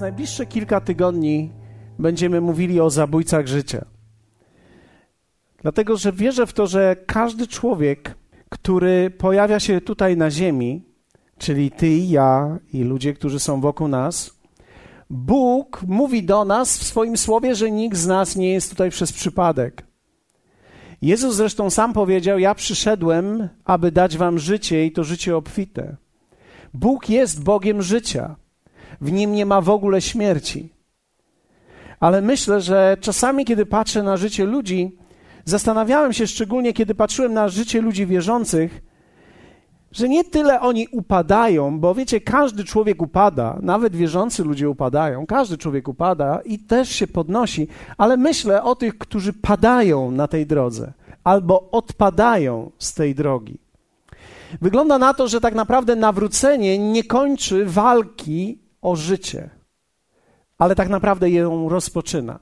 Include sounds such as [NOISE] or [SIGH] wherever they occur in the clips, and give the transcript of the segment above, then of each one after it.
Najbliższe kilka tygodni będziemy mówili o zabójcach życia. Dlatego, że wierzę w to, że każdy człowiek, który pojawia się tutaj na Ziemi, czyli ty i ja i ludzie, którzy są wokół nas, Bóg mówi do nas w swoim słowie, że nikt z nas nie jest tutaj przez przypadek. Jezus zresztą sam powiedział: Ja przyszedłem, aby dać wam życie i to życie obfite. Bóg jest Bogiem życia. W nim nie ma w ogóle śmierci. Ale myślę, że czasami, kiedy patrzę na życie ludzi, zastanawiałem się szczególnie, kiedy patrzyłem na życie ludzi wierzących, że nie tyle oni upadają, bo wiecie, każdy człowiek upada, nawet wierzący ludzie upadają, każdy człowiek upada i też się podnosi, ale myślę o tych, którzy padają na tej drodze albo odpadają z tej drogi. Wygląda na to, że tak naprawdę nawrócenie nie kończy walki o życie, ale tak naprawdę ją rozpoczyna.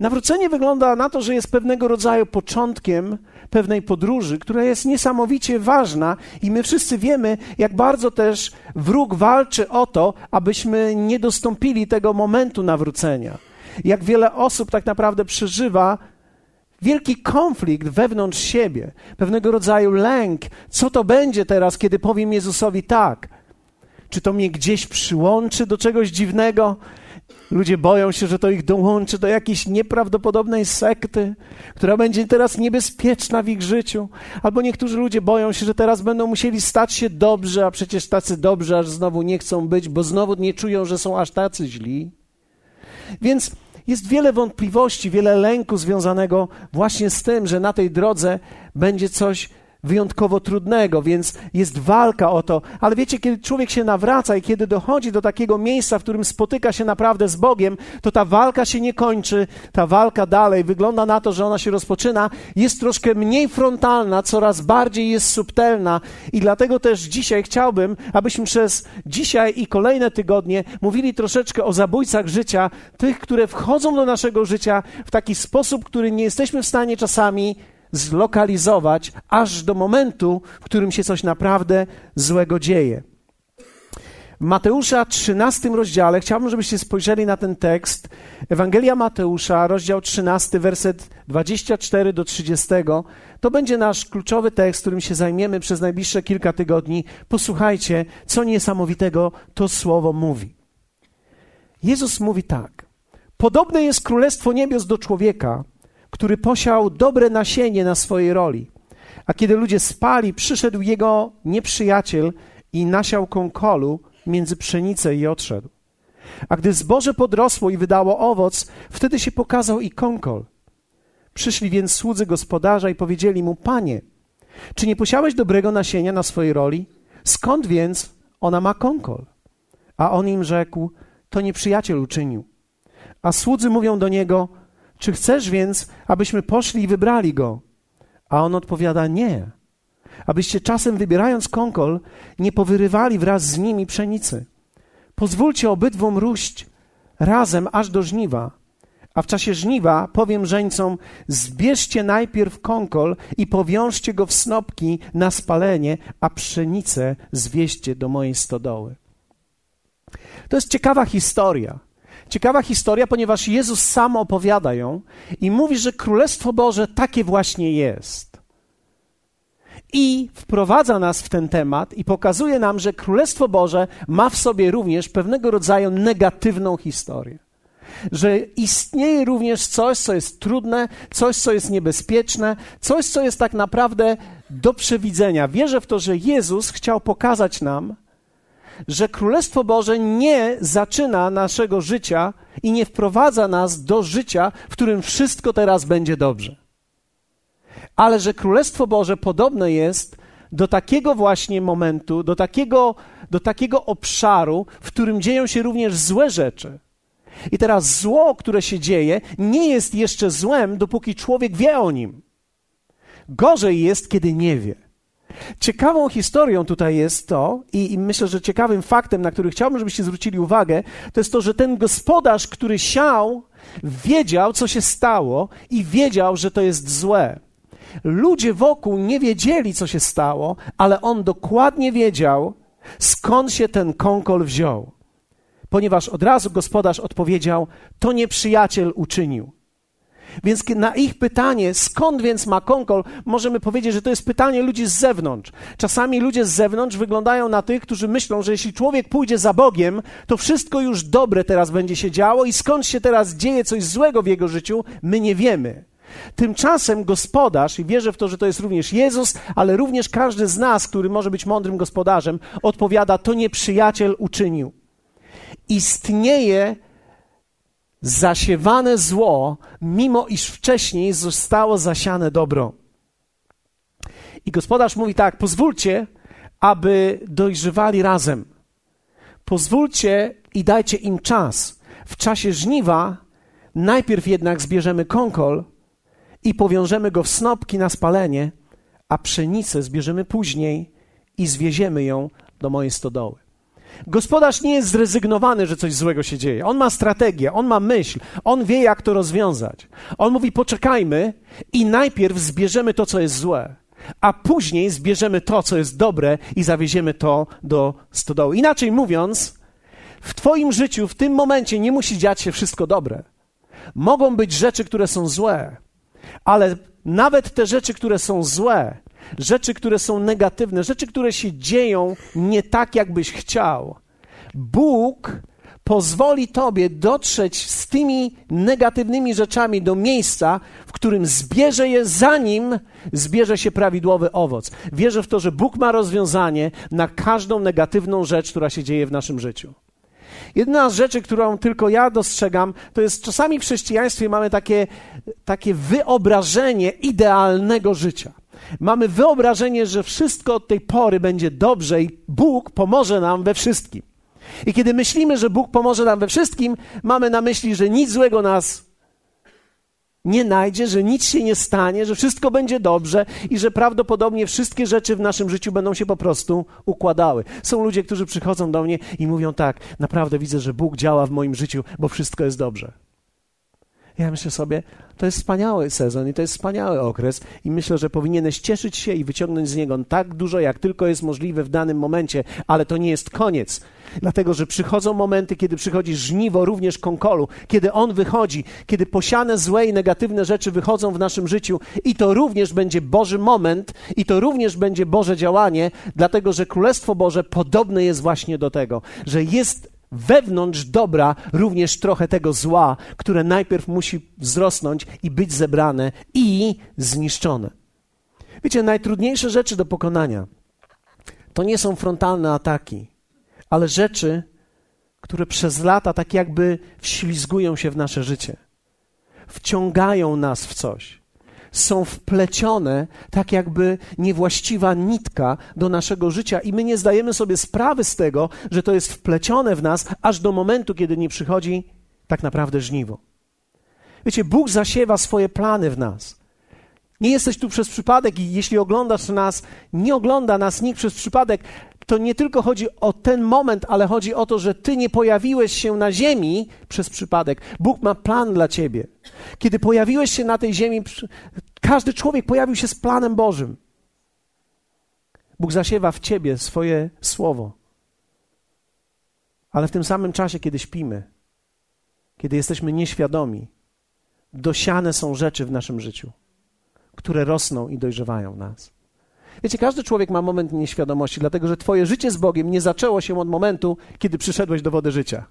Nawrócenie wygląda na to, że jest pewnego rodzaju początkiem pewnej podróży, która jest niesamowicie ważna, i my wszyscy wiemy, jak bardzo też wróg walczy o to, abyśmy nie dostąpili tego momentu nawrócenia. Jak wiele osób tak naprawdę przeżywa wielki konflikt wewnątrz siebie, pewnego rodzaju lęk. Co to będzie teraz, kiedy powiem Jezusowi tak? Czy to mnie gdzieś przyłączy do czegoś dziwnego? Ludzie boją się, że to ich dołączy do jakiejś nieprawdopodobnej sekty, która będzie teraz niebezpieczna w ich życiu. Albo niektórzy ludzie boją się, że teraz będą musieli stać się dobrze, a przecież tacy dobrzy aż znowu nie chcą być, bo znowu nie czują, że są aż tacy źli. Więc jest wiele wątpliwości, wiele lęku związanego właśnie z tym, że na tej drodze będzie coś wyjątkowo trudnego, więc jest walka o to. Ale wiecie, kiedy człowiek się nawraca i kiedy dochodzi do takiego miejsca, w którym spotyka się naprawdę z Bogiem, to ta walka się nie kończy, ta walka dalej wygląda na to, że ona się rozpoczyna, jest troszkę mniej frontalna, coraz bardziej jest subtelna i dlatego też dzisiaj chciałbym, abyśmy przez dzisiaj i kolejne tygodnie mówili troszeczkę o zabójcach życia, tych, które wchodzą do naszego życia w taki sposób, który nie jesteśmy w stanie czasami zlokalizować aż do momentu, w którym się coś naprawdę złego dzieje. W Mateusza 13 rozdziale chciałbym, żebyście spojrzeli na ten tekst. Ewangelia Mateusza, rozdział 13, werset 24 do 30. To będzie nasz kluczowy tekst, którym się zajmiemy przez najbliższe kilka tygodni. Posłuchajcie, co niesamowitego to słowo mówi. Jezus mówi tak: Podobne jest królestwo niebios do człowieka, który posiał dobre nasienie na swojej roli. A kiedy ludzie spali, przyszedł jego nieprzyjaciel i nasiał kąkolu między pszenicę i odszedł. A gdy zboże podrosło i wydało owoc, wtedy się pokazał i kąkol. Przyszli więc słudzy gospodarza i powiedzieli mu: Panie, czy nie posiałeś dobrego nasienia na swojej roli? Skąd więc ona ma kąkol? A on im rzekł: To nieprzyjaciel uczynił. A słudzy mówią do niego: czy chcesz więc, abyśmy poszli i wybrali go? A on odpowiada: Nie. Abyście czasem wybierając kąkol, nie powyrywali wraz z nimi pszenicy. Pozwólcie obydwom róść razem aż do żniwa. A w czasie żniwa powiem żeńcom: zbierzcie najpierw kąkol i powiążcie go w snopki na spalenie, a pszenicę zwieście do mojej stodoły. To jest ciekawa historia. Ciekawa historia, ponieważ Jezus sam opowiada ją i mówi, że Królestwo Boże takie właśnie jest. I wprowadza nas w ten temat i pokazuje nam, że Królestwo Boże ma w sobie również pewnego rodzaju negatywną historię. Że istnieje również coś, co jest trudne, coś, co jest niebezpieczne, coś, co jest tak naprawdę do przewidzenia. Wierzę w to, że Jezus chciał pokazać nam, że Królestwo Boże nie zaczyna naszego życia i nie wprowadza nas do życia, w którym wszystko teraz będzie dobrze. Ale że Królestwo Boże podobne jest do takiego właśnie momentu, do takiego, do takiego obszaru, w którym dzieją się również złe rzeczy. I teraz zło, które się dzieje, nie jest jeszcze złem, dopóki człowiek wie o nim. Gorzej jest, kiedy nie wie. Ciekawą historią tutaj jest to, i, i, myślę, że ciekawym faktem, na który chciałbym, żebyście zwrócili uwagę, to jest to, że ten gospodarz, który siał, wiedział, co się stało i wiedział, że to jest złe. Ludzie wokół nie wiedzieli, co się stało, ale on dokładnie wiedział, skąd się ten kąkol wziął. ponieważ od razu gospodarz odpowiedział: To nieprzyjaciel uczynił. Więc na ich pytanie, skąd więc ma konkol, możemy powiedzieć, że to jest pytanie ludzi z zewnątrz. Czasami ludzie z zewnątrz wyglądają na tych, którzy myślą, że jeśli człowiek pójdzie za Bogiem, to wszystko już dobre teraz będzie się działo i skąd się teraz dzieje coś złego w jego życiu, my nie wiemy. Tymczasem gospodarz, i wierzę w to, że to jest również Jezus, ale również każdy z nas, który może być mądrym gospodarzem, odpowiada: To nieprzyjaciel uczynił. Istnieje zasiewane zło, mimo iż wcześniej zostało zasiane dobro. I gospodarz mówi tak: pozwólcie, aby dojrzewali razem. Pozwólcie i dajcie im czas. W czasie żniwa najpierw jednak zbierzemy konkol i powiążemy go w snopki na spalenie, a pszenicę zbierzemy później i zwieziemy ją do mojej stodoły. Gospodarz nie jest zrezygnowany, że coś złego się dzieje. On ma strategię, on ma myśl, on wie, jak to rozwiązać. On mówi: poczekajmy i najpierw zbierzemy to, co jest złe, a później zbierzemy to, co jest dobre i zawieziemy to do stodoły. Inaczej mówiąc, w Twoim życiu w tym momencie nie musi dziać się wszystko dobre. Mogą być rzeczy, które są złe, ale nawet te rzeczy, które są złe, rzeczy, które są negatywne, rzeczy, które się dzieją nie tak, jakbyś chciał, Bóg pozwoli tobie dotrzeć z tymi negatywnymi rzeczami do miejsca, w którym zbierze je, zanim zbierze się prawidłowy owoc. Wierzę w to, że Bóg ma rozwiązanie na każdą negatywną rzecz, która się dzieje w naszym życiu. Jedna z rzeczy, którą tylko ja dostrzegam, to jest czasami w chrześcijaństwie mamy takie, takie wyobrażenie idealnego życia. Mamy wyobrażenie, że wszystko od tej pory będzie dobrze i Bóg pomoże nam we wszystkim. I kiedy myślimy, że Bóg pomoże nam we wszystkim, mamy na myśli, że nic złego nas nie najdzie, że nic się nie stanie, że wszystko będzie dobrze i że prawdopodobnie wszystkie rzeczy w naszym życiu będą się po prostu układały. Są ludzie, którzy przychodzą do mnie i mówią tak: Naprawdę widzę, że Bóg działa w moim życiu, bo wszystko jest dobrze. Ja myślę sobie, to jest wspaniały sezon i to jest wspaniały okres i myślę, że powinieneś cieszyć się i wyciągnąć z niego tak dużo, jak tylko jest możliwe w danym momencie, ale to nie jest koniec. Dlatego, że przychodzą momenty, kiedy przychodzi żniwo również konkolu, kiedy on wychodzi, kiedy posiane złe i negatywne rzeczy wychodzą w naszym życiu i to również będzie Boży moment i to również będzie Boże działanie, dlatego, że Królestwo Boże podobne jest właśnie do tego, że jest wewnątrz dobra również trochę tego zła, które najpierw musi wzrosnąć i być zebrane i zniszczone. Wiecie, najtrudniejsze rzeczy do pokonania to nie są frontalne ataki, ale rzeczy, które przez lata tak jakby wślizgują się w nasze życie, wciągają nas w coś są wplecione tak jakby niewłaściwa nitka do naszego życia i my nie zdajemy sobie sprawy z tego, że to jest wplecione w nas aż do momentu, kiedy nie przychodzi tak naprawdę żniwo. Wiecie, Bóg zasiewa swoje plany w nas. Nie jesteś tu przez przypadek i jeśli oglądasz nas, nie ogląda nas nikt przez przypadek, to nie tylko chodzi o ten moment, ale chodzi o to, że ty nie pojawiłeś się na ziemi przez przypadek. Bóg ma plan dla ciebie. Kiedy pojawiłeś się na tej ziemi, każdy człowiek pojawił się z planem Bożym. Bóg zasiewa w ciebie swoje słowo. Ale w tym samym czasie, kiedy śpimy, kiedy jesteśmy nieświadomi, dosiane są rzeczy w naszym życiu, które rosną i dojrzewają nas. Wiecie, każdy człowiek ma moment nieświadomości, dlatego że Twoje życie z Bogiem nie zaczęło się od momentu, kiedy przyszedłeś do wody życia.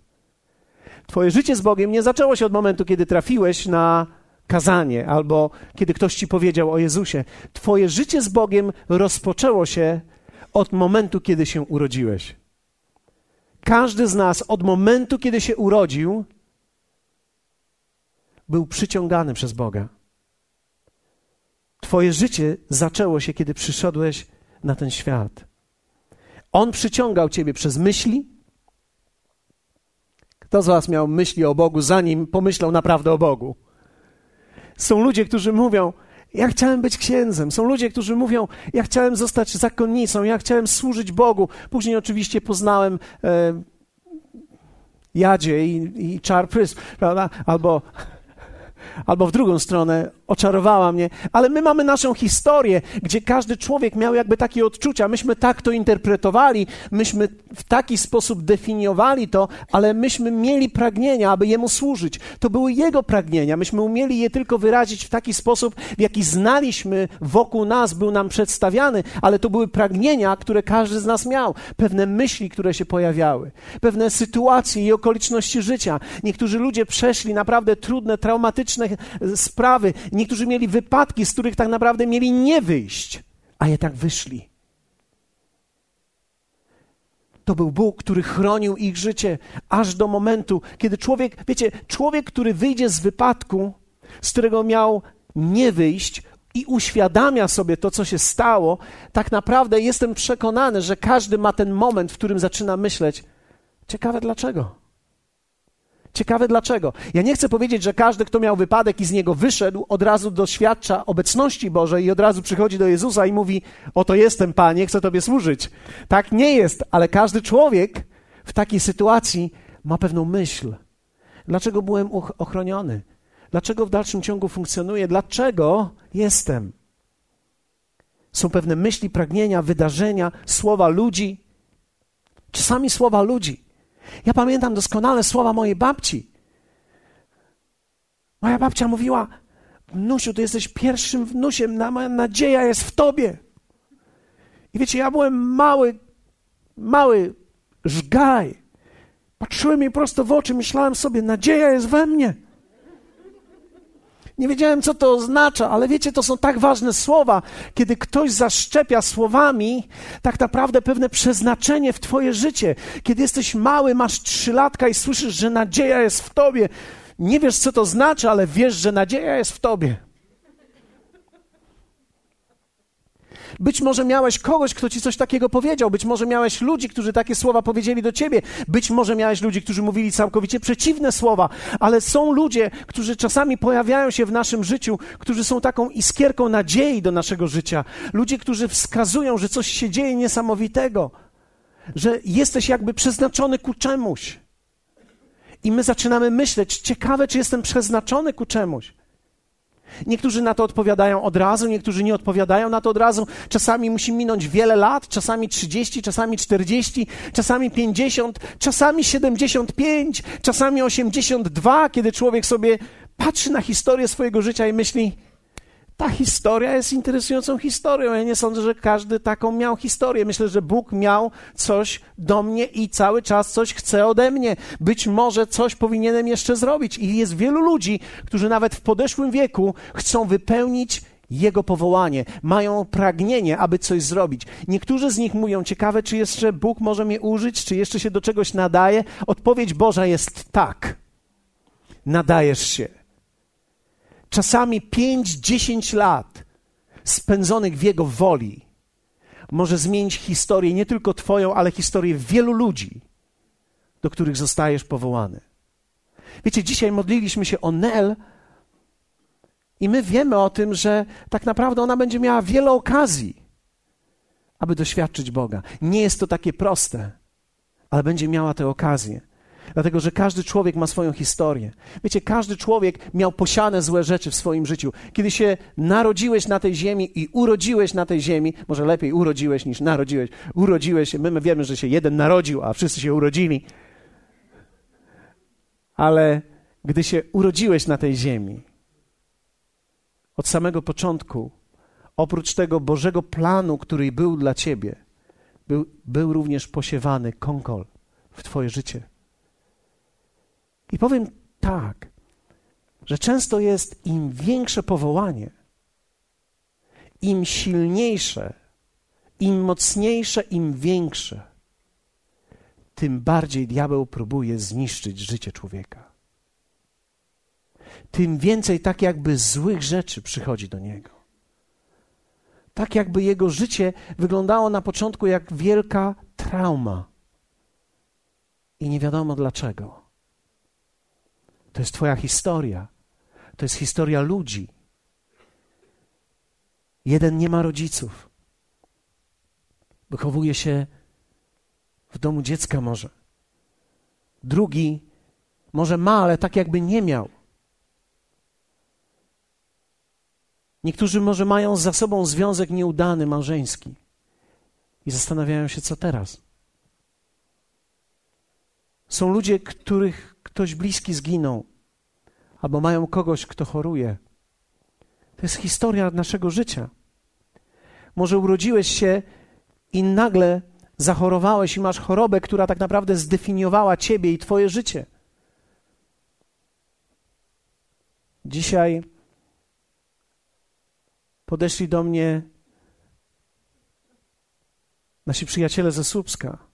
Twoje życie z Bogiem nie zaczęło się od momentu, kiedy trafiłeś na kazanie albo kiedy ktoś ci powiedział o Jezusie. Twoje życie z Bogiem rozpoczęło się od momentu, kiedy się urodziłeś. Każdy z nas od momentu, kiedy się urodził, był przyciągany przez Boga. Twoje życie zaczęło się, kiedy przyszedłeś na ten świat. On przyciągał Ciebie przez myśli. Kto z Was miał myśli o Bogu, zanim pomyślał naprawdę o Bogu? Są ludzie, którzy mówią, ja chciałem być księdzem. Są ludzie, którzy mówią, ja chciałem zostać zakonnicą, ja chciałem służyć Bogu. Później oczywiście poznałem e, Jadzie i, i Czar prawda? Albo albo w drugą stronę oczarowała mnie, ale my mamy naszą historię, gdzie każdy człowiek miał jakby takie odczucia. Myśmy tak to interpretowali, myśmy w taki sposób definiowali to, ale myśmy mieli pragnienia, aby Jemu służyć. To były Jego pragnienia. Myśmy umieli je tylko wyrazić w taki sposób, w jaki znaliśmy wokół nas, był nam przedstawiany, ale to były pragnienia, które każdy z nas miał. Pewne myśli, które się pojawiały, pewne sytuacje i okoliczności życia. Niektórzy ludzie przeszli naprawdę trudne, traumatyczne sprawy. Niektórzy mieli wypadki, z których tak naprawdę mieli nie wyjść, a jednak wyszli. To był Bóg, który chronił ich życie aż do momentu, kiedy człowiek, wiecie, człowiek, który wyjdzie z wypadku, z którego miał nie wyjść i uświadamia sobie to, co się stało, tak naprawdę jestem przekonany, że każdy ma ten moment, w którym zaczyna myśleć: ciekawe dlaczego. Ciekawe dlaczego. Ja nie chcę powiedzieć, że każdy, kto miał wypadek i z niego wyszedł, od razu doświadcza obecności Bożej i od razu przychodzi do Jezusa i mówi: Oto jestem, Panie, chcę Tobie służyć. Tak nie jest, ale każdy człowiek w takiej sytuacji ma pewną myśl. Dlaczego byłem ochroniony? Dlaczego w dalszym ciągu funkcjonuję? Dlaczego jestem? Są pewne myśli, pragnienia, wydarzenia, słowa ludzi. Czasami słowa ludzi. Ja pamiętam doskonale słowa mojej babci. Moja babcia mówiła: Wnusiu, ty jesteś pierwszym wnusiem, na, moja nadzieja jest w tobie. I wiecie, ja byłem mały, mały żgaj. Patrzyłem jej prosto w oczy, myślałem sobie: nadzieja jest we mnie. Nie wiedziałem, co to oznacza, ale wiecie, to są tak ważne słowa. Kiedy ktoś zaszczepia słowami, tak naprawdę pewne przeznaczenie w Twoje życie. Kiedy jesteś mały, masz trzylatka i słyszysz, że nadzieja jest w Tobie. Nie wiesz, co to znaczy, ale wiesz, że nadzieja jest w Tobie. Być może miałeś kogoś, kto ci coś takiego powiedział. Być może miałeś ludzi, którzy takie słowa powiedzieli do ciebie. Być może miałeś ludzi, którzy mówili całkowicie przeciwne słowa. Ale są ludzie, którzy czasami pojawiają się w naszym życiu, którzy są taką iskierką nadziei do naszego życia. Ludzie, którzy wskazują, że coś się dzieje niesamowitego, że jesteś jakby przeznaczony ku czemuś. I my zaczynamy myśleć, ciekawe, czy jestem przeznaczony ku czemuś. Niektórzy na to odpowiadają od razu, niektórzy nie odpowiadają na to od razu. Czasami musi minąć wiele lat, czasami 30, czasami 40, czasami 50, czasami 75, czasami 82, kiedy człowiek sobie patrzy na historię swojego życia i myśli: ta historia jest interesującą historią. Ja nie sądzę, że każdy taką miał historię. Myślę, że Bóg miał coś do mnie i cały czas coś chce ode mnie. Być może coś powinienem jeszcze zrobić. I jest wielu ludzi, którzy nawet w podeszłym wieku chcą wypełnić jego powołanie, mają pragnienie, aby coś zrobić. Niektórzy z nich mówią: Ciekawe, czy jeszcze Bóg może mnie użyć, czy jeszcze się do czegoś nadaje. Odpowiedź Boża jest tak. Nadajesz się czasami 5-10 lat spędzonych w Jego woli może zmienić historię nie tylko Twoją, ale historię wielu ludzi, do których zostajesz powołany. Wiecie, dzisiaj modliliśmy się o Nel i my wiemy o tym, że tak naprawdę ona będzie miała wiele okazji, aby doświadczyć Boga. Nie jest to takie proste, ale będzie miała te okazje. Dlatego, że każdy człowiek ma swoją historię. Wiecie, każdy człowiek miał posiane złe rzeczy w swoim życiu. Kiedy się narodziłeś na tej ziemi i urodziłeś na tej ziemi, może lepiej urodziłeś niż narodziłeś, urodziłeś się, my, my wiemy, że się jeden narodził, a wszyscy się urodzili. Ale gdy się urodziłeś na tej ziemi, od samego początku, oprócz tego Bożego planu, który był dla ciebie, był, był również posiewany konkol w twoje życie. I powiem tak, że często jest im większe powołanie, im silniejsze, im mocniejsze, im większe, tym bardziej diabeł próbuje zniszczyć życie człowieka. Tym więcej tak jakby złych rzeczy przychodzi do niego. Tak jakby jego życie wyglądało na początku jak wielka trauma. I nie wiadomo dlaczego. To jest Twoja historia. To jest historia ludzi. Jeden nie ma rodziców. Wychowuje się w domu dziecka może. Drugi może ma, ale tak jakby nie miał. Niektórzy może mają za sobą związek nieudany, małżeński i zastanawiają się, co teraz. Są ludzie, których ktoś bliski zginął, albo mają kogoś, kto choruje. To jest historia naszego życia. Może urodziłeś się i nagle zachorowałeś i masz chorobę, która tak naprawdę zdefiniowała ciebie i twoje życie. Dzisiaj podeszli do mnie nasi przyjaciele ze Słupska,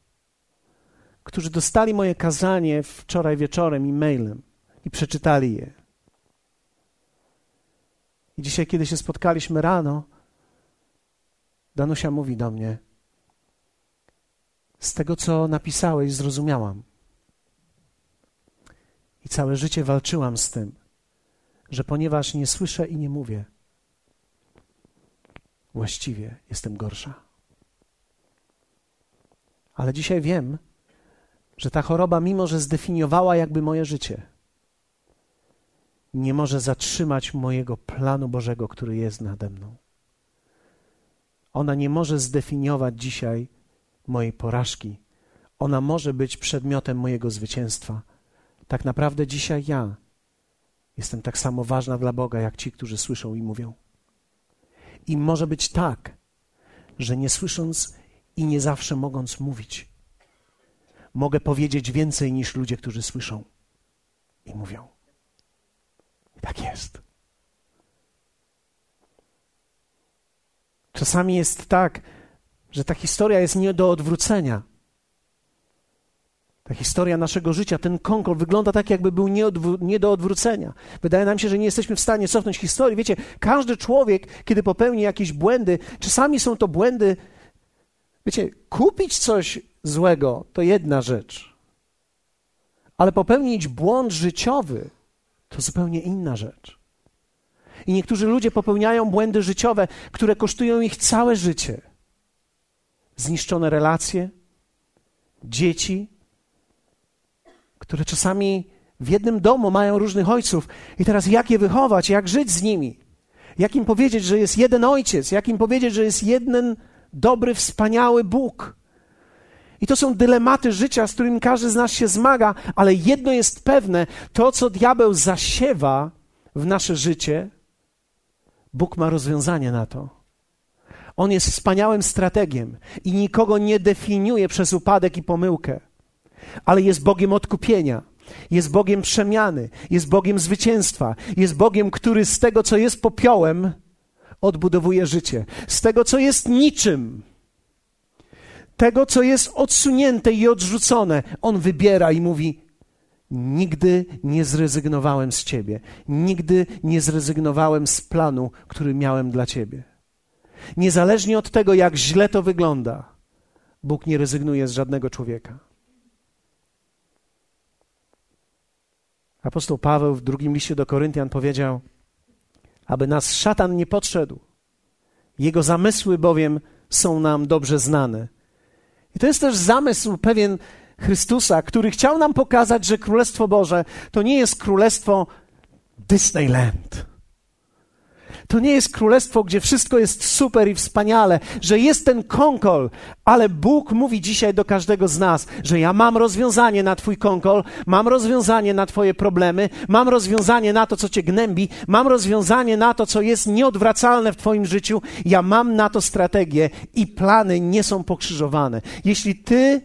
którzy dostali moje kazanie wczoraj wieczorem e-mailem i przeczytali je. I dzisiaj, kiedy się spotkaliśmy rano, Danusia mówi do mnie: Z tego, co napisałeś, zrozumiałam. I całe życie walczyłam z tym, że ponieważ nie słyszę i nie mówię, właściwie jestem gorsza. Ale dzisiaj wiem, że ta choroba, mimo że zdefiniowała jakby moje życie, nie może zatrzymać mojego planu Bożego, który jest nade mną. Ona nie może zdefiniować dzisiaj mojej porażki. Ona może być przedmiotem mojego zwycięstwa. Tak naprawdę dzisiaj ja jestem tak samo ważna dla Boga, jak ci, którzy słyszą i mówią. I może być tak, że nie słysząc i nie zawsze mogąc mówić, mogę powiedzieć więcej niż ludzie, którzy słyszą i mówią. I tak jest. Czasami jest tak, że ta historia jest nie do odwrócenia. Ta historia naszego życia, ten konkol wygląda tak, jakby był nie, nie, do odwrócenia. Wydaje nam się, że nie jesteśmy w stanie cofnąć historii. Wiecie, każdy człowiek, kiedy popełni jakieś błędy, czasami są to błędy. Wiecie, kupić coś złego to jedna rzecz, ale popełnić błąd życiowy to zupełnie inna rzecz. I niektórzy ludzie popełniają błędy życiowe, które kosztują ich całe życie. Zniszczone relacje, dzieci, które czasami w jednym domu mają różnych ojców. I teraz jak je wychować, jak żyć z nimi? Jak im powiedzieć, że jest jeden ojciec? Jak im powiedzieć, że jest jeden dobry, wspaniały Bóg? I to są dylematy życia, z którymi każdy z nas się zmaga, ale jedno jest pewne: to, co diabeł zasiewa w nasze życie, Bóg ma rozwiązanie na to. On jest wspaniałym strategiem i nikogo nie definiuje przez upadek i pomyłkę, ale jest Bogiem odkupienia. Jest Bogiem przemiany, jest Bogiem zwycięstwa, jest Bogiem, który z tego, co jest popiołem, odbudowuje życie. Z tego, co jest niczym, tego, co jest odsunięte i odrzucone, on wybiera i mówi: Nigdy nie zrezygnowałem z Ciebie, nigdy nie zrezygnowałem z planu, który miałem dla Ciebie. Niezależnie od tego, jak źle to wygląda, Bóg nie rezygnuje z żadnego człowieka. Apostoł Paweł w drugim liście do Koryntian powiedział, aby nas szatan nie podszedł. Jego zamysły bowiem są nam dobrze znane. I to jest też zamysł pewien Chrystusa, który chciał nam pokazać, że Królestwo Boże to nie jest królestwo Disneyland. To nie jest królestwo, gdzie wszystko jest super i wspaniale, że jest ten konkol, ale Bóg mówi dzisiaj do każdego z nas, że ja mam rozwiązanie na Twój konkol, mam rozwiązanie na Twoje problemy, mam rozwiązanie na to, co Cię gnębi, mam rozwiązanie na to, co jest nieodwracalne w Twoim życiu, ja mam na to strategię i plany nie są pokrzyżowane. Jeśli Ty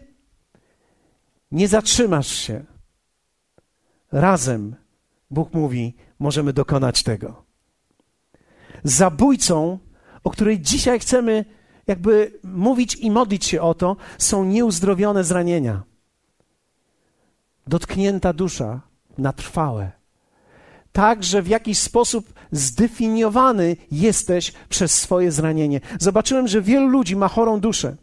nie zatrzymasz się, razem, Bóg mówi, możemy dokonać tego zabójcą, o której dzisiaj chcemy jakby mówić i modlić się o to, są nieuzdrowione zranienia. Dotknięta dusza na trwałe. Tak, że w jakiś sposób zdefiniowany jesteś przez swoje zranienie. Zobaczyłem, że wielu ludzi ma chorą duszę.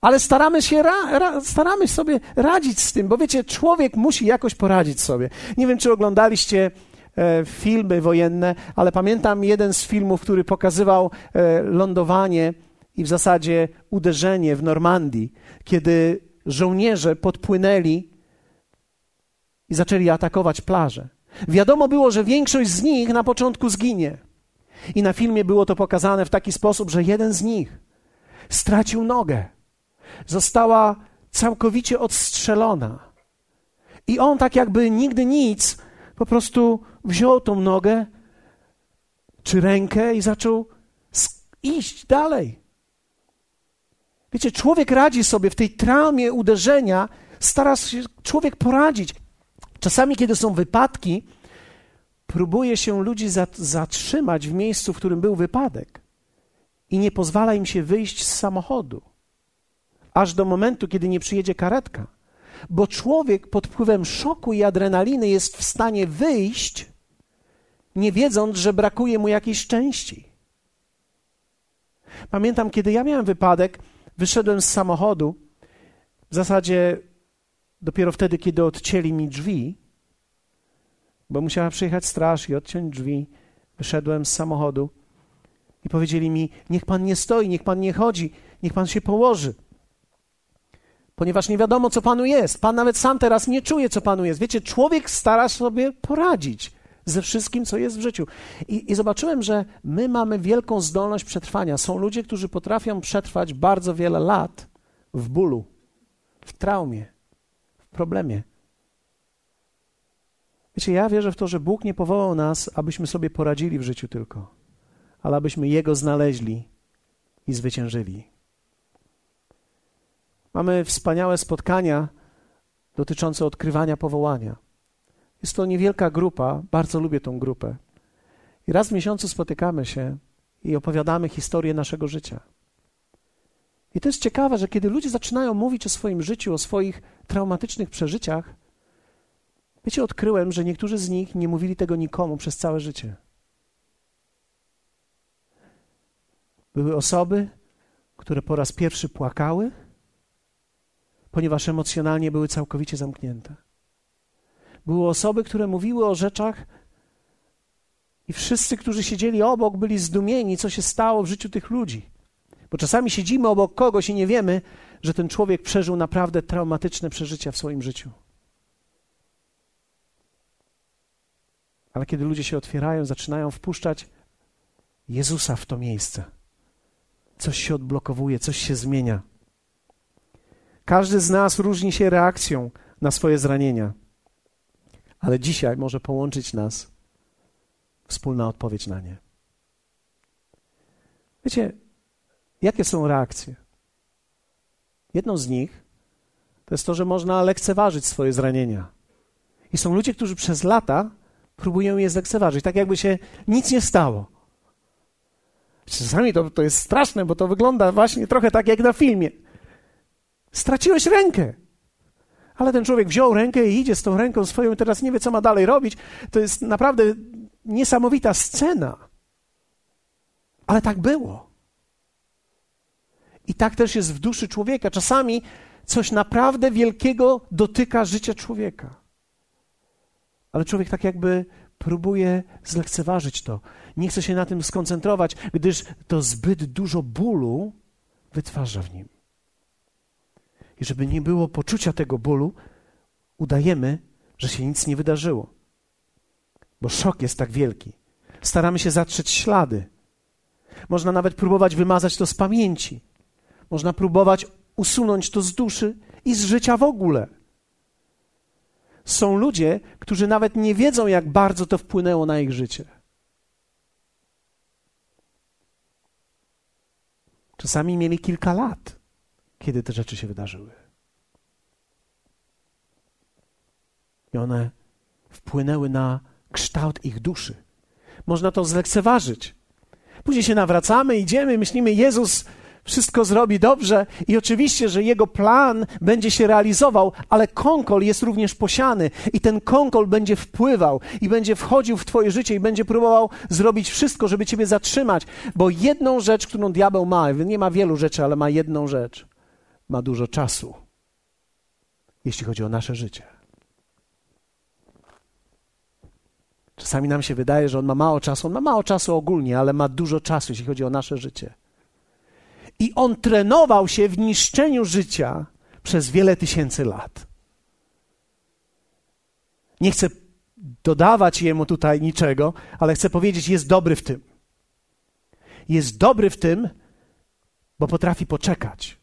Ale staramy się, ra, ra, staramy sobie radzić z tym, bo wiecie, człowiek musi jakoś poradzić sobie. Nie wiem, czy oglądaliście filmy wojenne, ale pamiętam jeden z filmów, który pokazywał e, lądowanie i w zasadzie uderzenie w Normandii, kiedy żołnierze podpłynęli i zaczęli atakować plażę. Wiadomo było, że większość z nich na początku zginie. I na filmie było to pokazane w taki sposób, że jeden z nich stracił nogę. Została całkowicie odstrzelona. I on, tak jakby nigdy nic, po prostu wziął tą nogę czy rękę i zaczął iść dalej. Wiecie, człowiek radzi sobie w tej traumie uderzenia, stara się człowiek poradzić. Czasami, kiedy są wypadki, próbuje się ludzi zatrzymać w miejscu, w którym był wypadek i nie pozwala im się wyjść z samochodu, aż do momentu, kiedy nie przyjedzie karetka. Bo człowiek pod wpływem szoku i adrenaliny jest w stanie wyjść, nie wiedząc, że brakuje mu jakiejś części. Pamiętam, kiedy ja miałem wypadek, wyszedłem z samochodu, w zasadzie dopiero wtedy, kiedy odcięli mi drzwi, bo musiała przyjechać straż i odciąć drzwi. Wyszedłem z samochodu i powiedzieli mi: Niech pan nie stoi, niech pan nie chodzi, niech pan się położy. Ponieważ nie wiadomo, co panu jest. Pan nawet sam teraz nie czuje, co panu jest. Wiecie, człowiek stara sobie poradzić ze wszystkim, co jest w życiu. I, I, zobaczyłem, że my mamy wielką zdolność przetrwania. Są ludzie, którzy potrafią przetrwać bardzo wiele lat w bólu, w traumie, w problemie. Wiecie, ja wierzę w to, że Bóg nie powołał nas, abyśmy sobie poradzili w życiu tylko, ale abyśmy Jego znaleźli i zwyciężyli. Mamy wspaniałe spotkania dotyczące odkrywania powołania. Jest to niewielka grupa, bardzo lubię tą grupę. I raz w miesiącu spotykamy się i opowiadamy historię naszego życia. I to jest ciekawe, że kiedy ludzie zaczynają mówić o swoim życiu, o swoich traumatycznych przeżyciach, Wiecie, odkryłem, że niektórzy z nich nie mówili tego nikomu przez całe życie. Były osoby, które po raz pierwszy płakały, ponieważ emocjonalnie były całkowicie zamknięte. Były osoby, które mówiły o rzeczach, i wszyscy, którzy siedzieli obok, byli zdumieni, co się stało w życiu tych ludzi. Bo czasami siedzimy obok kogoś i nie wiemy, że ten człowiek przeżył naprawdę traumatyczne przeżycia w swoim życiu. Ale kiedy ludzie się otwierają, zaczynają wpuszczać Jezusa w to miejsce, coś się odblokowuje, coś się zmienia. Każdy z nas różni się reakcją na swoje zranienia, ale dzisiaj może połączyć nas wspólna odpowiedź na nie. Wiecie, jakie są reakcje? Jedną z nich to jest to, że można lekceważyć swoje zranienia. I są ludzie, którzy przez lata próbują je zlekceważyć, tak jakby się nic nie stało. Czasami to, to jest straszne, bo to wygląda właśnie trochę tak jak na filmie. Straciłeś rękę. Ale ten człowiek wziął rękę i idzie z tą ręką swoją i teraz nie wie, co ma dalej robić. To jest naprawdę niesamowita scena. Ale tak było. I tak też jest w duszy człowieka. Czasami coś naprawdę wielkiego dotyka życia człowieka ale człowiek tak jakby próbuje zlekceważyć to. Nie chce się na tym skoncentrować, gdyż to zbyt dużo bólu wytwarza w nim. I żeby nie było poczucia tego bólu, udajemy, że się nic nie wydarzyło. Bo szok jest tak wielki. Staramy się zatrzeć ślady. Można nawet próbować wymazać to z pamięci. Można próbować usunąć to z duszy i z życia w ogóle są ludzie, którzy nawet nie wiedzą, jak bardzo to wpłynęło na ich życie. Czasami mieli kilka lat, kiedy te rzeczy się wydarzyły. I one wpłynęły na kształt ich duszy. Można to zlekceważyć. Później się nawracamy, idziemy, myślimy, Jezus wszystko zrobi dobrze i oczywiście, że jego plan będzie się realizował, ale konkol jest również posiany i ten konkol będzie wpływał i będzie wchodził w twoje życie i będzie próbował zrobić wszystko, żeby ciebie zatrzymać, bo jedną rzecz, którą diabeł ma, nie ma wielu rzeczy, ale ma jedną rzecz, ma dużo czasu, jeśli chodzi o nasze życie. Czasami nam się wydaje, że on ma mało czasu. On ma mało czasu ogólnie, ale ma dużo czasu, jeśli chodzi o nasze życie. I on trenował się w niszczeniu życia przez wiele tysięcy lat. Nie chcę dodawać jemu tutaj niczego, ale chcę powiedzieć, jest dobry w tym. jest dobry w tym, bo potrafi poczekać.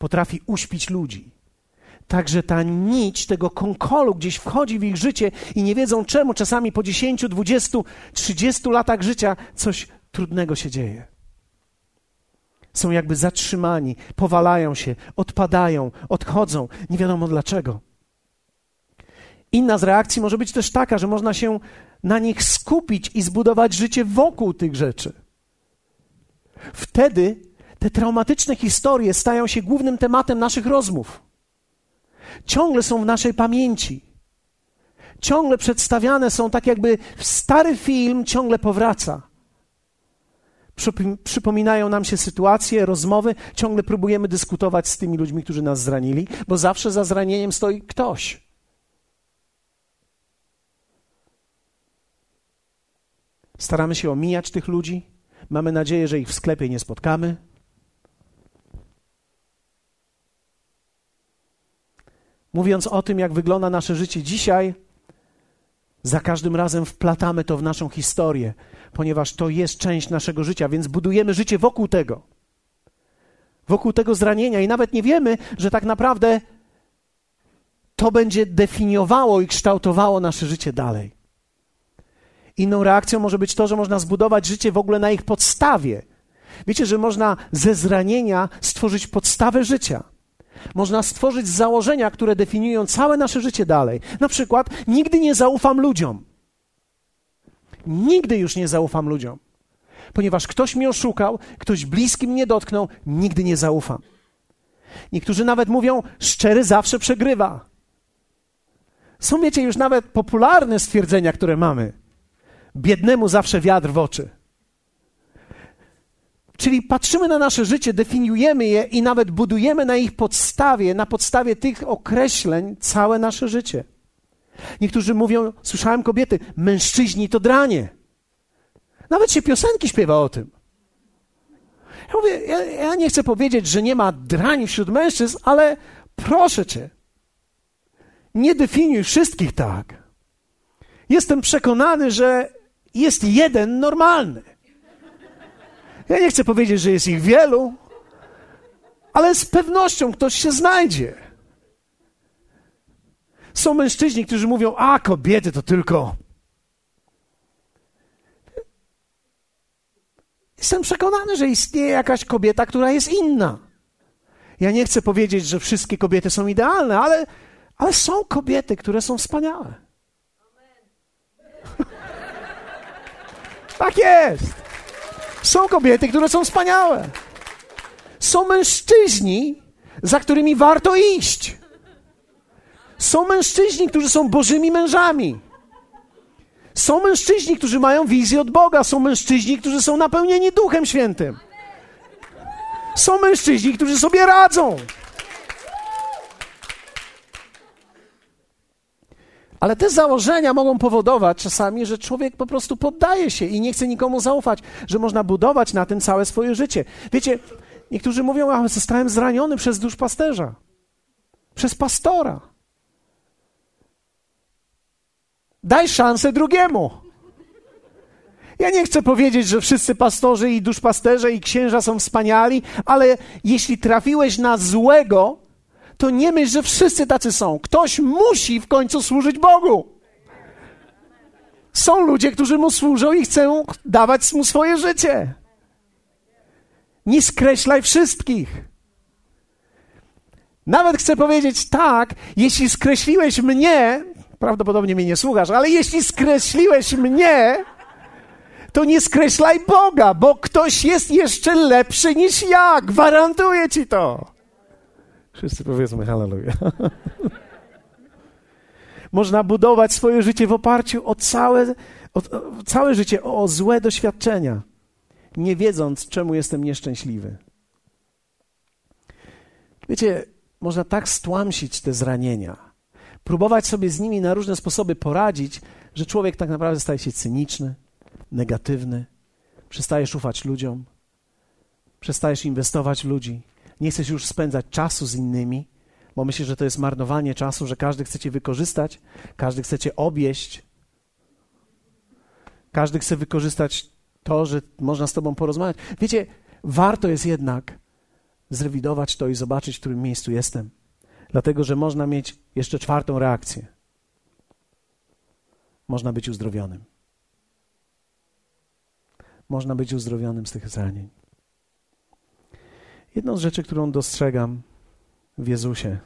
Potrafi uśpić ludzi. Także ta nić tego konkolu gdzieś wchodzi w ich życie i nie wiedzą czemu. Czasami po 10, 20, 30 latach życia coś trudnego się dzieje. Są jakby zatrzymani, powalają się, odpadają, odchodzą. Nie wiadomo dlaczego. Inna z reakcji może być też taka, że można się na nich skupić i zbudować życie wokół tych rzeczy. Wtedy te traumatyczne historie stają się głównym tematem naszych rozmów. Ciągle są w naszej pamięci. Ciągle przedstawiane są tak, jakby stary film ciągle powraca. Przypominają nam się sytuacje, rozmowy, ciągle próbujemy dyskutować z tymi ludźmi, którzy nas zranili, bo zawsze za zranieniem stoi ktoś. Staramy się omijać tych ludzi. Mamy nadzieję, że ich w sklepie nie spotkamy. Mówiąc o tym, jak wygląda nasze życie dzisiaj, za każdym razem wplatamy to w naszą historię, ponieważ to jest część naszego życia, więc budujemy życie wokół tego. Wokół tego zranienia i nawet nie wiemy, że tak naprawdę to będzie definiowało i kształtowało nasze życie dalej. Inną reakcją może być to, że można zbudować życie w ogóle na ich podstawie. Wiecie, że można ze zranienia stworzyć podstawę życia. Można stworzyć założenia, które definiują całe nasze życie dalej. Na przykład, nigdy nie zaufam ludziom. Nigdy już nie zaufam ludziom. Ponieważ ktoś mnie oszukał, ktoś bliski mnie dotknął, nigdy nie zaufam. Niektórzy nawet mówią, szczery zawsze przegrywa. Są, wiecie, już nawet popularne stwierdzenia, które mamy. Biednemu zawsze wiatr w oczy. Czyli patrzymy na nasze życie, definiujemy je i nawet budujemy na ich podstawie, na podstawie tych określeń całe nasze życie. Niektórzy mówią, słyszałem kobiety, mężczyźni to dranie. Nawet się piosenki śpiewa o tym. Ja mówię, ja, ja nie chcę powiedzieć, że nie ma drani wśród mężczyzn, ale proszę cię, nie definiuj wszystkich tak. Jestem przekonany, że jest jeden normalny. Ja nie chcę powiedzieć, że jest ich wielu, ale z pewnością ktoś się znajdzie. Są mężczyźni, którzy mówią: A, kobiety to tylko. Jestem przekonany, że istnieje jakaś kobieta, która jest inna. Ja nie chcę powiedzieć, że wszystkie kobiety są idealne, ale, ale są kobiety, które są wspaniałe. [LAUGHS] tak jest. Są kobiety, które są wspaniałe. Są mężczyźni, za którymi warto iść. Są mężczyźni, którzy są Bożymi mężami. Są mężczyźni, którzy mają wizję od Boga. Są mężczyźni, którzy są napełnieni Duchem Świętym. Są mężczyźni, którzy sobie radzą. Ale te założenia mogą powodować czasami, że człowiek po prostu poddaje się i nie chce nikomu zaufać, że można budować na tym całe swoje życie. Wiecie, niektórzy mówią, a zostałem zraniony przez duszpasterza, przez pastora. Daj szansę drugiemu. Ja nie chcę powiedzieć, że wszyscy pastorzy i duszpasterze i księża są wspaniali, ale jeśli trafiłeś na złego, to nie myśl, że wszyscy tacy są. Ktoś musi w końcu służyć Bogu. Są ludzie, którzy mu służą i chcą dawać mu swoje życie. Nie skreślaj wszystkich. Nawet chcę powiedzieć tak, jeśli skreśliłeś mnie, prawdopodobnie mnie nie słuchasz, ale jeśli skreśliłeś mnie, to nie skreślaj Boga, bo ktoś jest jeszcze lepszy niż ja. Gwarantuję ci to. Wszyscy powiedzmy hallelujah. [LAUGHS] Można budować swoje życie w oparciu o całe, o, o, całe życie o złe doświadczenia, nie wiedząc, czemu jestem nieszczęśliwy. Wiecie, można tak stłamsić te zranienia, próbować sobie z nimi na różne sposoby poradzić, że człowiek tak naprawdę staje się cyniczny, negatywny, przestajesz ufać ludziom, przestajesz inwestować w ludzi, nie chcesz już spędzać czasu z innymi, bo myślisz, że to jest marnowanie czasu, że każdy chce cię wykorzystać, każdy chce cię obieść, każdy chce wykorzystać To, że można z Tobą porozmawiać. Wiecie, warto jest jednak zrewidować to i zobaczyć, w którym miejscu jestem. Dlatego, że można mieć jeszcze czwartą reakcję. Można być uzdrowionym. Można być uzdrowionym z tych zranień. Jedną z rzeczy, którą dostrzegam w Jezusie,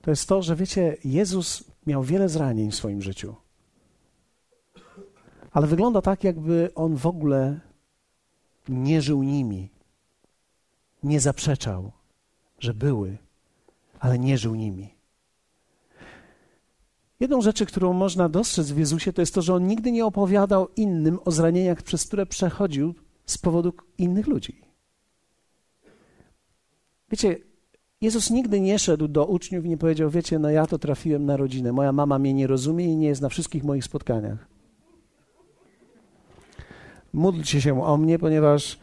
to jest to, że wiecie, Jezus miał wiele zranień w swoim życiu. Ale wygląda tak, jakby on w ogóle nie żył nimi. Nie zaprzeczał, że były, ale nie żył nimi. Jedną rzeczy, którą można dostrzec w Jezusie, to jest to, że on nigdy nie opowiadał innym o zranieniach, przez które przechodził z powodu innych ludzi. Wiecie, Jezus nigdy nie szedł do uczniów i nie powiedział: Wiecie, no ja to trafiłem na rodzinę. Moja mama mnie nie rozumie i nie jest na wszystkich moich spotkaniach. Módlcie się o mnie, ponieważ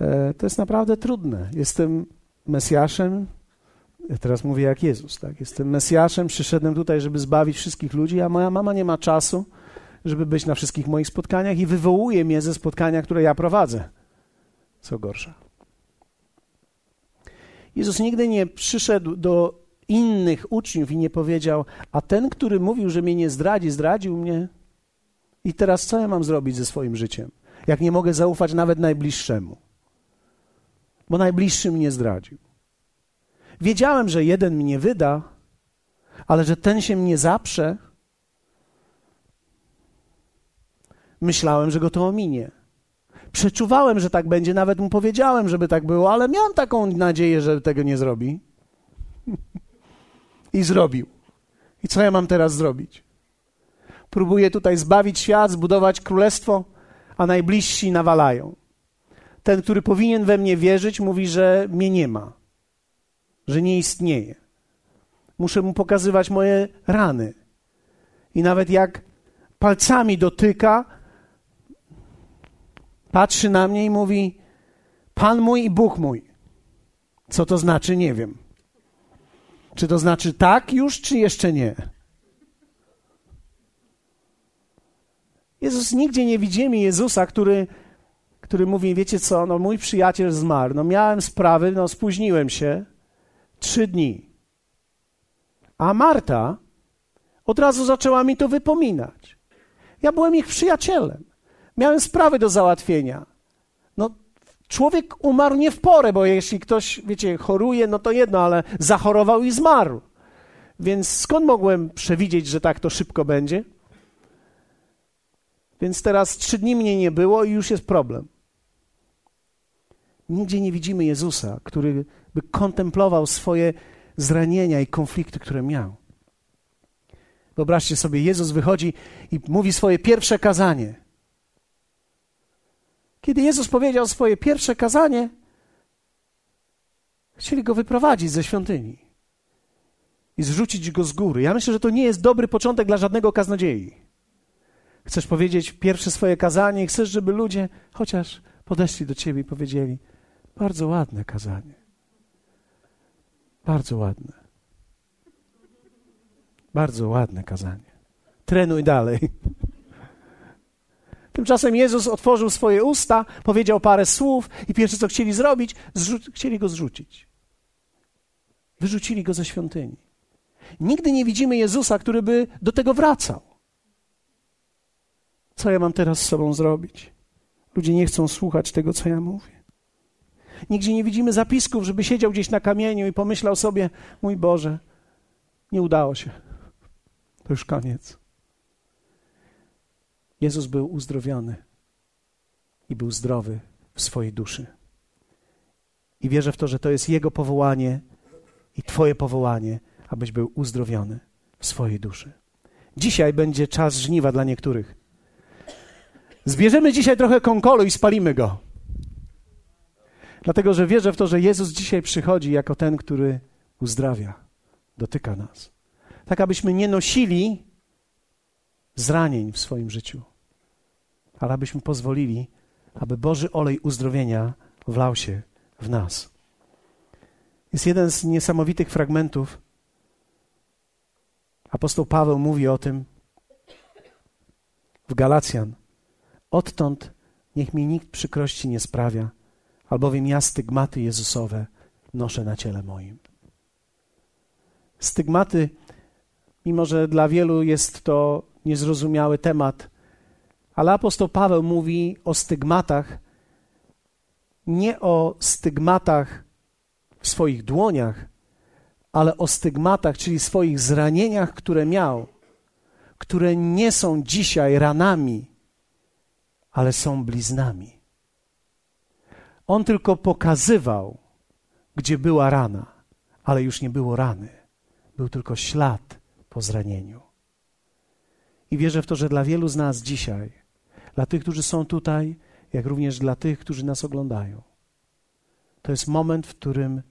e, to jest naprawdę trudne. Jestem Mesjaszem, ja teraz mówię jak Jezus, tak? Jestem Mesjaszem, przyszedłem tutaj, żeby zbawić wszystkich ludzi, a moja mama nie ma czasu, żeby być na wszystkich moich spotkaniach i wywołuje mnie ze spotkania, które ja prowadzę. Co gorsza. Jezus nigdy nie przyszedł do innych uczniów i nie powiedział: A ten, który mówił, że mnie nie zdradzi, zdradził mnie. I teraz co ja mam zrobić ze swoim życiem, jak nie mogę zaufać nawet najbliższemu? Bo najbliższy mnie zdradził. Wiedziałem, że jeden mnie wyda, ale że ten się mnie zaprze, myślałem, że go to ominie. Przeczuwałem, że tak będzie, nawet mu powiedziałem, żeby tak było, ale miałem taką nadzieję, że tego nie zrobi. [LAUGHS] I zrobił. I co ja mam teraz zrobić? Próbuję tutaj zbawić świat, zbudować królestwo, a najbliżsi nawalają. Ten, który powinien we mnie wierzyć, mówi, że mnie nie ma, że nie istnieje. Muszę mu pokazywać moje rany. I nawet jak palcami dotyka, patrzy na mnie i mówi: Pan mój i Bóg mój. Co to znaczy, nie wiem. Czy to znaczy tak już, czy jeszcze nie? Jezus, nigdzie nie widzimy Jezusa, który, który mówi, wiecie co, no mój przyjaciel zmarł, no miałem sprawy, no spóźniłem się, trzy dni. A Marta od razu zaczęła mi to wypominać. Ja byłem ich przyjacielem. Miałem sprawy do załatwienia. No, człowiek umarł nie w porę, bo jeśli ktoś, wiecie, choruje, no to jedno, ale zachorował i zmarł. Więc skąd mogłem przewidzieć, że tak to szybko będzie? Więc teraz trzy dni mnie nie było i już jest problem. Nigdzie nie widzimy Jezusa, który by kontemplował swoje zranienia i konflikty, które miał. Wyobraźcie sobie, Jezus wychodzi i mówi swoje pierwsze kazanie. Kiedy Jezus powiedział swoje pierwsze kazanie, chcieli go wyprowadzić ze świątyni i zrzucić go z góry. Ja myślę, że to nie jest dobry początek dla żadnego kaznodziei. Chcesz powiedzieć pierwsze swoje kazanie chcesz, żeby ludzie chociaż podeszli do ciebie i powiedzieli: Bardzo ładne kazanie. Bardzo ładne. Bardzo ładne kazanie. Trenuj dalej. Tymczasem Jezus otworzył swoje usta, powiedział parę słów i pierwsze co chcieli zrobić, chcieli go zrzucić. Wyrzucili go ze świątyni. Nigdy nie widzimy Jezusa, który by do tego wracał. Co ja mam teraz z sobą zrobić? Ludzie nie chcą słuchać tego, co ja mówię. Nigdzie nie widzimy zapisków, żeby siedział gdzieś na kamieniu i pomyślał sobie: Mój Boże, nie udało się. To już koniec. Jezus był uzdrowiony i był zdrowy w swojej duszy. I wierzę w to, że to jest Jego powołanie i Twoje powołanie, abyś był uzdrowiony w swojej duszy. Dzisiaj będzie czas żniwa dla niektórych. Zbierzemy dzisiaj trochę konkolu i spalimy go. Dlatego, że wierzę w to, że Jezus dzisiaj przychodzi jako ten, który uzdrawia, dotyka nas. Tak, abyśmy nie nosili zranień w swoim życiu, ale abyśmy pozwolili, aby Boży olej uzdrowienia wlał się w nas. Jest jeden z niesamowitych fragmentów. Apostoł Paweł mówi o tym w Galacjan, Odtąd niech mi nikt przykrości nie sprawia, albowiem ja stygmaty Jezusowe noszę na ciele moim. Stygmaty, mimo że dla wielu jest to niezrozumiały temat, ale apostoł Paweł mówi o stygmatach, nie o stygmatach w swoich dłoniach, ale o stygmatach, czyli swoich zranieniach, które miał, które nie są dzisiaj ranami, ale są bliznami. On tylko pokazywał, gdzie była rana, ale już nie było rany. Był tylko ślad po zranieniu. I wierzę w to, że dla wielu z nas dzisiaj, dla tych, którzy są tutaj, jak również dla tych, którzy nas oglądają, to jest moment, w którym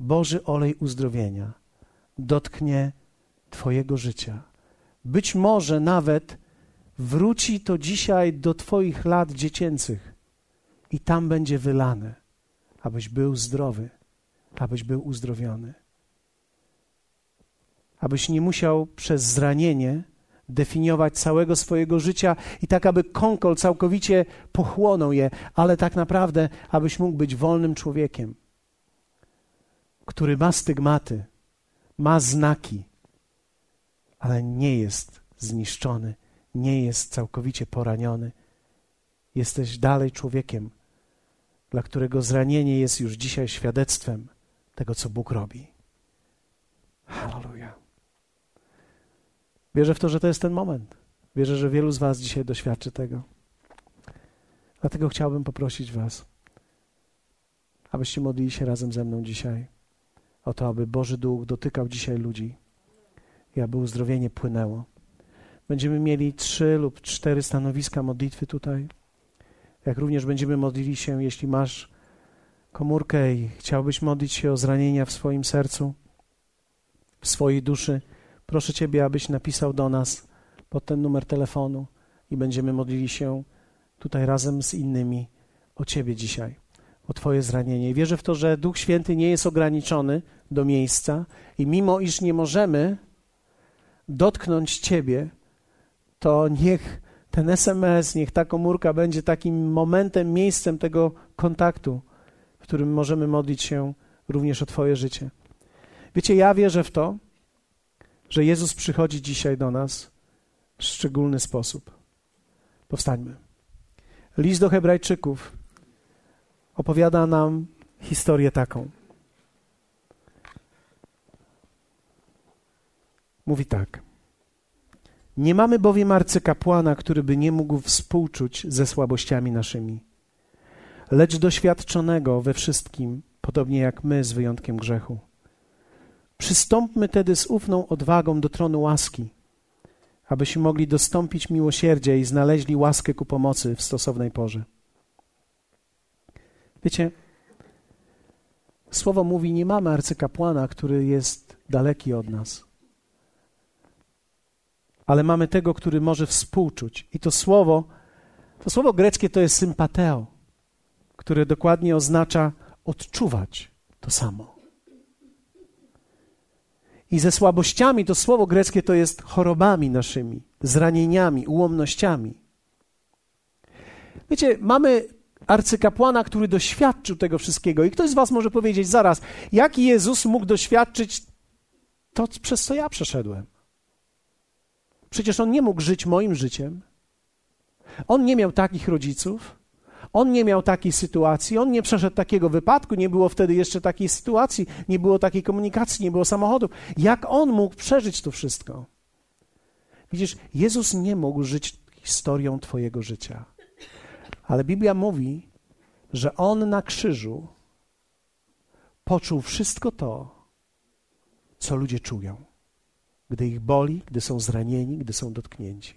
Boży olej uzdrowienia dotknie Twojego życia. Być może nawet wróci to dzisiaj do Twoich lat dziecięcych i tam będzie wylane, abyś był zdrowy, abyś był uzdrowiony. Abyś nie musiał przez zranienie definiować całego swojego życia i tak, aby konkol całkowicie pochłonął je, ale tak naprawdę, abyś mógł być wolnym człowiekiem, który ma stygmaty, ma znaki, ale nie jest zniszczony, nie jest całkowicie poraniony. Jesteś dalej człowiekiem, dla którego zranienie jest już dzisiaj świadectwem tego, co Bóg robi. Hallelujah. Wierzę w to, że to jest ten moment. Wierzę, że wielu z Was dzisiaj doświadczy tego. Dlatego chciałbym poprosić Was, abyście modlili się razem ze mną dzisiaj o to, aby Boży Duch dotykał dzisiaj ludzi i aby uzdrowienie płynęło. Będziemy mieli trzy lub cztery stanowiska modlitwy tutaj. Jak również będziemy modlili się, jeśli masz komórkę i chciałbyś modlić się o zranienia w swoim sercu, w swojej duszy, proszę Ciebie, abyś napisał do nas pod ten numer telefonu i będziemy modlili się tutaj razem z innymi o Ciebie dzisiaj, o Twoje zranienie. Wierzę w to, że Duch Święty nie jest ograniczony do miejsca i mimo iż nie możemy dotknąć Ciebie, to niech ten SMS, niech ta komórka będzie takim momentem, miejscem tego kontaktu, w którym możemy modlić się również o Twoje życie. Wiecie, ja wierzę w to, że Jezus przychodzi dzisiaj do nas w szczególny sposób. Powstańmy. List do Hebrajczyków opowiada nam historię taką. Mówi tak. Nie mamy bowiem arcykapłana, który by nie mógł współczuć ze słabościami naszymi, lecz doświadczonego we wszystkim, podobnie jak my, z wyjątkiem grzechu. Przystąpmy tedy z ufną odwagą do tronu łaski, abyśmy mogli dostąpić miłosierdzia i znaleźli łaskę ku pomocy w stosownej porze. Wiecie, słowo mówi: Nie mamy arcykapłana, który jest daleki od nas ale mamy tego, który może współczuć. I to słowo, to słowo greckie to jest sympateo, które dokładnie oznacza odczuwać to samo. I ze słabościami to słowo greckie to jest chorobami naszymi, zranieniami, ułomnościami. Wiecie, mamy arcykapłana, który doświadczył tego wszystkiego. I ktoś z Was może powiedzieć zaraz, jak Jezus mógł doświadczyć to, przez co ja przeszedłem? Przecież on nie mógł żyć moim życiem. On nie miał takich rodziców. On nie miał takiej sytuacji, on nie przeszedł takiego wypadku, nie było wtedy jeszcze takiej sytuacji, nie było takiej komunikacji, nie było samochodów. Jak on mógł przeżyć to wszystko? Widzisz, Jezus nie mógł żyć historią Twojego życia. Ale Biblia mówi, że on na krzyżu poczuł wszystko to, co ludzie czują gdy ich boli, gdy są zranieni, gdy są dotknięci.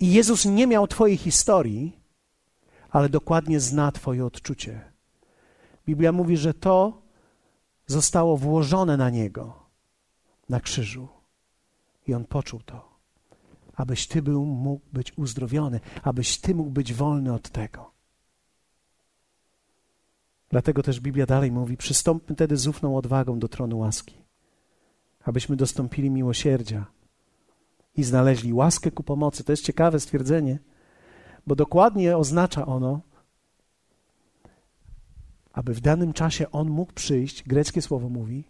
I Jezus nie miał Twojej historii, ale dokładnie zna Twoje odczucie. Biblia mówi, że to zostało włożone na Niego na krzyżu. I On poczuł to, abyś Ty był, mógł być uzdrowiony, abyś Ty mógł być wolny od tego. Dlatego też Biblia dalej mówi: Przystąpmy tedy z ufną odwagą do tronu łaski abyśmy dostąpili miłosierdzia i znaleźli łaskę ku pomocy. To jest ciekawe stwierdzenie, bo dokładnie oznacza ono, aby w danym czasie On mógł przyjść, greckie słowo mówi,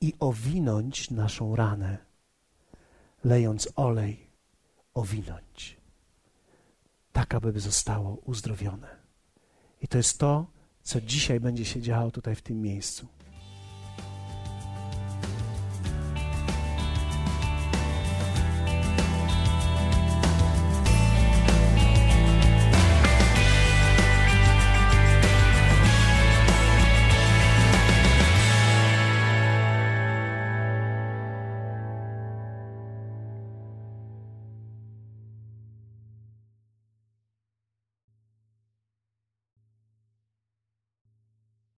i owinąć naszą ranę, lejąc olej, owinąć, tak aby zostało uzdrowione. I to jest to, co dzisiaj będzie się działo tutaj w tym miejscu.